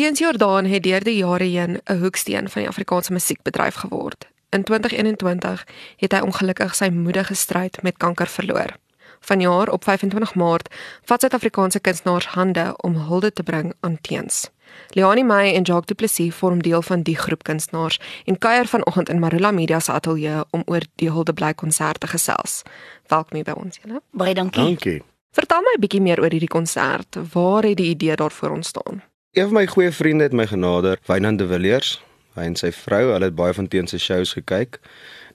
Teens Jordaan het deur die jare heen 'n hoeksteen van die Afrikaanse musiekbedryf geword. In 2021 het hy ongelukkig sy moedige stryd met kanker verloor. Vanjaar op 25 Maart vat Suid-Afrikaanse kunstenaars hande om hulde te bring aan Teens. Leonie May en Jacques Du Plessis vorm deel van die groep kunstenaars en kuier vanoggend in Marula Media se ateljee om oor die hulde bly konsert te gesels. Welkom hier by ons julle. Baie dankie. Dankie. Vertel my 'n bietjie meer oor hierdie konsert. Waar het die idee daarvoor ontstaan? Een van my goeie vriende het my genader, Wynand de Villiers. Hy en sy vrou, hulle het baie van Teens se shows gekyk.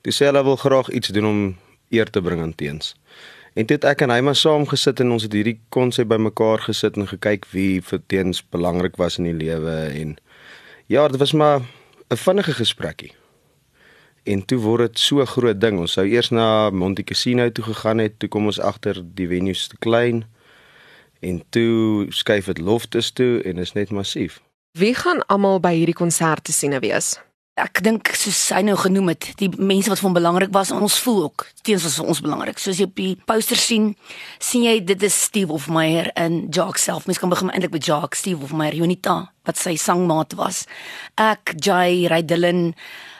Toe sê hulle wil graag iets doen om eer te bring aan Teens. En toe het ek en hy maar saam gesit en ons het hierdie konsep bymekaar gesit en gekyk wie vir Teens belangrik was in die lewe en ja, dit was maar 'n vinnige gesprekkie. En toe word dit so groot ding. Ons sou eers na Monte Cassino toe gegaan het, toe kom ons agter die venues te klein. En toe skuif dit Loftus toe en is net massief. Wie gaan almal by hierdie konsert te sien wees? Ek dink soos hy nou genoem het, die mense wat vir hom belangrik was, ons voel ook teens was vir ons belangrik. Soos jy op die poster sien, sien jy dit is Steve Hofmeyer en Jacques self. Mens kan begin eintlik met Jacques, Steve Hofmeyer, Unita wat sy sangmaat was. Ek, Jay, Ray Dillon,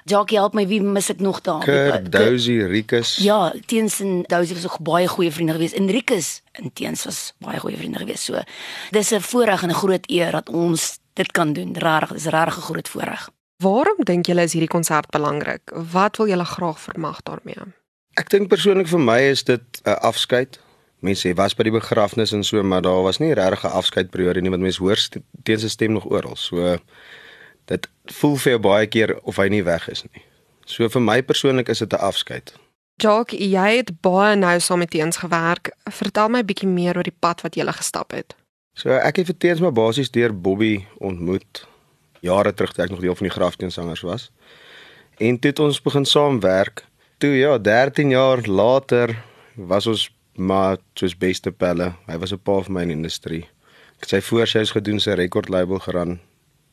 Jackie help my wie mis ek nog daar? Kurt, Dozy, Rikus. Ja, Teens en Dozy was ook baie goeie vriende gewees. En Rikus en Teens was baie goeie vriende gewees. So dis 'n voorreg en 'n groot eer dat ons dit kan doen. Regtig, dis regtig 'n groot voorreg. Waarom dink julle is hierdie konsert belangrik? Wat wil julle graag vermag daarmee? Ek dink persoonlik vir my is dit 'n afskeid. Mense sê was by die begrafnis en so, maar daar was nie regtig 'n afskeidperiode nie want mense hoor Teens se stem nog oral. So dit voel vir jou baie keer of hy nie weg is nie. So vir my persoonlik is dit 'n afskeid. Jock, jy het baie nou saam met Teens gewerk. Vertel my 'n bietjie meer oor die pad wat jy gestap het. So ek het vir Teens maar basies deur Bobby ontmoet jare terug toe ek nog deel van die grafteensangers was. En toe het ons begin saamwerk. Toe ja, 13 jaar later was ons maar soos beste pelle. Hy was 'n pa vir my in die industrie. Ek het sy voorshows gedoen, sy rekordlabel geraan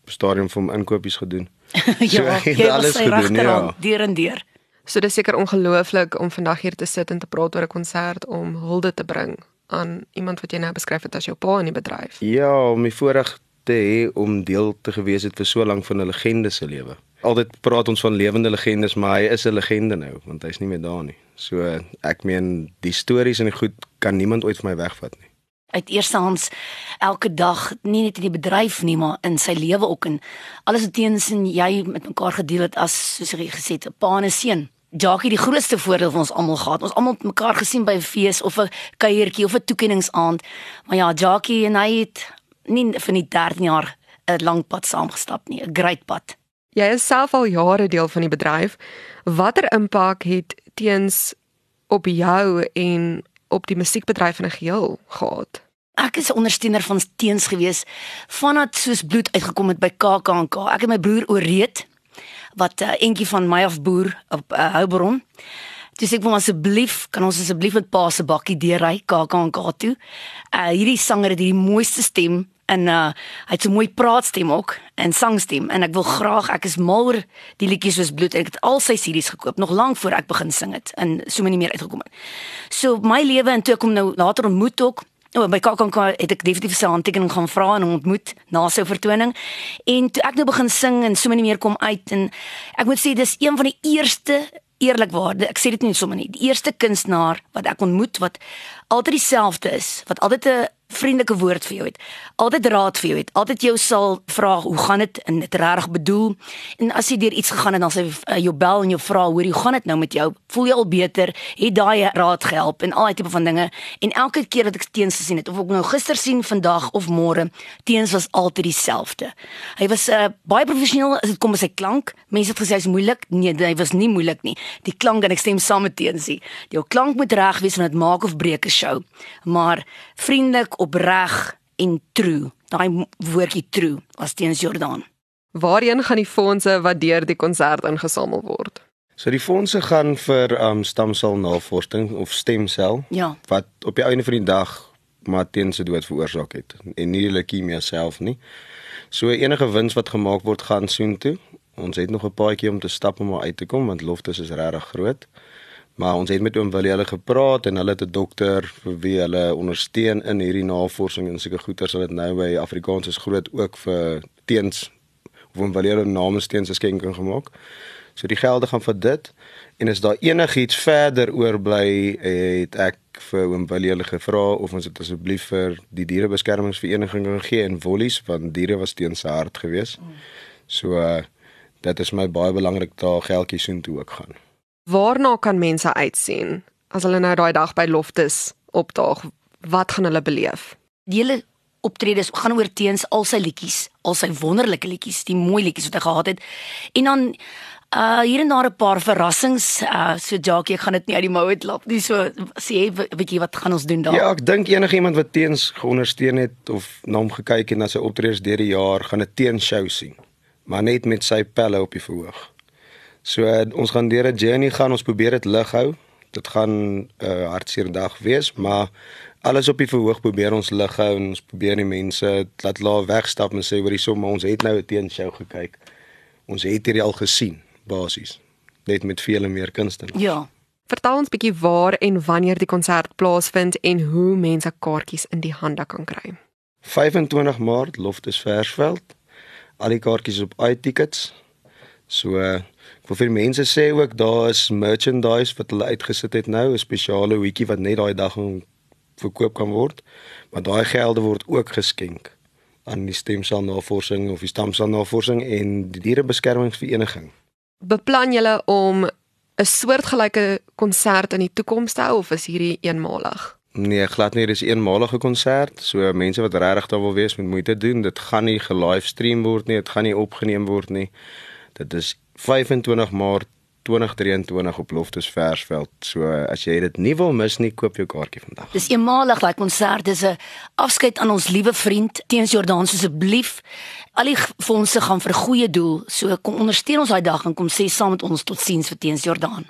stadium vir hom inkopies gedoen. ja, so, jy alles gedoen, ja. Deur en deur. So dis seker ongelooflik om vandag hier te sit en te praat oor 'n konsert om hulde te bring aan iemand wat jy nou beskryf het as jou pa in die bedryf. Ja, om die voorreg te hê om deel te gewees het vir so lank van 'n legende se lewe. Altyd praat ons van lewende legendes, maar hy is 'n legende nou, want hy's nie meer daar nie. So ek meen die stories en die goed kan niemand ooit vir my wegvat nie uit eerstehands elke dag nie net in die bedryf nie maar in sy lewe ook en alles wat teens en jy met mekaar gedeel het as soos jy gesê het 'n pa en 'n seun. Jackie die grootste voordeel van ons almal gehad. Ons almal mekaar gesien by 'n fees of 'n kuiertjie of 'n toekenningsaand. Maar ja, Jackie en hy het nie vir die 13 jaar 'n lang pad saamgestap nie, 'n great pad. Jy is self al jare deel van die bedryf. Watter impak het teens op jou en op die musiekbedryf in 'n geheel gehad? Ek is 'n ondersteuner van teens gewees vandat soos bloed uitgekom het by KAKNK. Ek het my broer ooreed wat 'n uh, entjie van my af boer op uh, Houbron. Dis ek wil asseblief kan ons asseblief met pa se bakkie deurry KAKNK toe. Uh hierdie sanger het hierdie mooiste stem en uh hy het so mooi praatstem ook en sangstem en ek wil graag ek is mal oor die liedjies soos bloed ek het al sy CD's gekoop nog lank voor ek begin sing het en so min meer uitgekom het. So my lewe en toe kom nou later ontmoet ook Oh, by KAKNK het ek definitief sy handtekening gaan vra en ontmoet na sy vertoning. En toe ek nou begin sing en so min meer kom uit en ek moet sê dis een van die eerste eerlikwaarde, ek sê dit nie sommer nie, die eerste kunstenaar wat ek ontmoet wat altyd dieselfde is, wat altyd 'n vriendelike woord vir jou het. Altyd raad vir jou het. Altyd jou sal vra hoe gaan dit en dit reg bedoel. En as jy deur iets gegaan het dan sê uh, jou bel en jou vra hoor hoe gaan dit nou met jou? Voel jy al beter? Het daai raad gehelp en al daai tipe van dinge. En elke keer wat ek teens gesien het of ek nou gister sien, vandag of môre, teens was altyd dieselfde. Hy was uh, baie professioneel as dit kom by sy klank. Mense het gesê hy's moeilik. Nee, hy was nie moeilik nie. Die klank en ek stem saam met teensie. Jou klank moet reg wees want dit maak of breek 'n show. Maar vriendelik opreg en true. Daai woordjie true was teens Jordaan. Waarheen gaan die fondse wat deur die konsert ingesamel word? So die fondse gaan vir um stamselnavorsing of stemsel ja. wat op die einde van die dag maar teens se dood veroorsaak het en nie leukemie self nie. So enige wins wat gemaak word gaan soontoe. Ons het nog 'n paadjie om te stap om uit te kom want Loftus is regtig groot. Maar ons het met oom Willie hulle gepraat en hulle het 'n dokter vir wie hulle ondersteun in hierdie navorsing en seker goeie sal dit nou by Afrikaans is groot ook vir teens of oom Willie hulle namens teens 'n skenking gemaak. So die gelde gaan vir dit en as daar enigiets verder oorbly het ek vir oom Willie hulle gevra of ons dit asseblief vir die dierebeskermingsvereniging kan gee in Wollies want diere was teen sy hart geweest. So uh, dit is my baie belangrik daar geldjies soontoe ook gaan. Waarna kan mense uitsien as hulle nou daai dag by Loftus opdaag? Wat gaan hulle beleef? Die hele optredes gaan oor teens al sy liedjies, al sy wonderlike liedjies, die mooi liedjies wat hy gehad het. En dan uh hier en daar 'n paar verrassings. Uh so Jackie, ek gaan dit nie uit die mou uit lap nie. So sê jy wat gaan ons doen daar? Ja, ek dink enigiemand wat teens geondersteun het of na hom gekyk het na sy optredes deur die jaar, gaan 'n teenshow sien. Maar net met sy pelle op die verhoog. So uh, ons gaan deur 'n journey gaan, ons probeer dit lig hou. Dit gaan 'n uh, hartseer dag wees, maar alles op die verhoog probeer ons lig hou en ons probeer die mense laat laat wegstap en sê hoor hierso, maar ons het nou 'n teenshow gekyk. Ons het hierdie al gesien basies net met vele meer kunstenaars. Ja. Vertel ons bietjie waar en wanneer die konsert plaasvind en hoe mense kaartjies in die hande kan kry. 25 Maart Loftus Versveld. Al die kaartjies op iTickets. So ek wil vir die mense sê ook daar is merchandise wat hulle uitgesit het nou, 'n spesiale hoedjie wat net daai dag verkoop kan word. Maar daai gelde word ook geskenk aan die stemselnavorsing of die stamselnavorsing en die dierebeskermingsvereniging. Beplan julle om 'n soortgelyke konsert in die toekoms te hou of is hierdie eenmalig? Nee, glad nie, dis 'n eenmalige konsert. So mense wat regtig daar wil wees, moet moeite doen. Dit gaan nie ge-livestream word nie, dit gaan nie opgeneem word nie. Dit is 25 Maart 2023 op Loftus Versveld. So as jy dit nie wil mis nie, koop jou kaartjie vandag. Dis eenmalig daai konsert, dis 'n afskeid aan ons liewe vriend Teens Jordaan asseblief. Al die fondse gaan vir goeie doel. So kom ondersteun ons daai dag en kom sê saam met ons totsiens vir Teens Jordaan.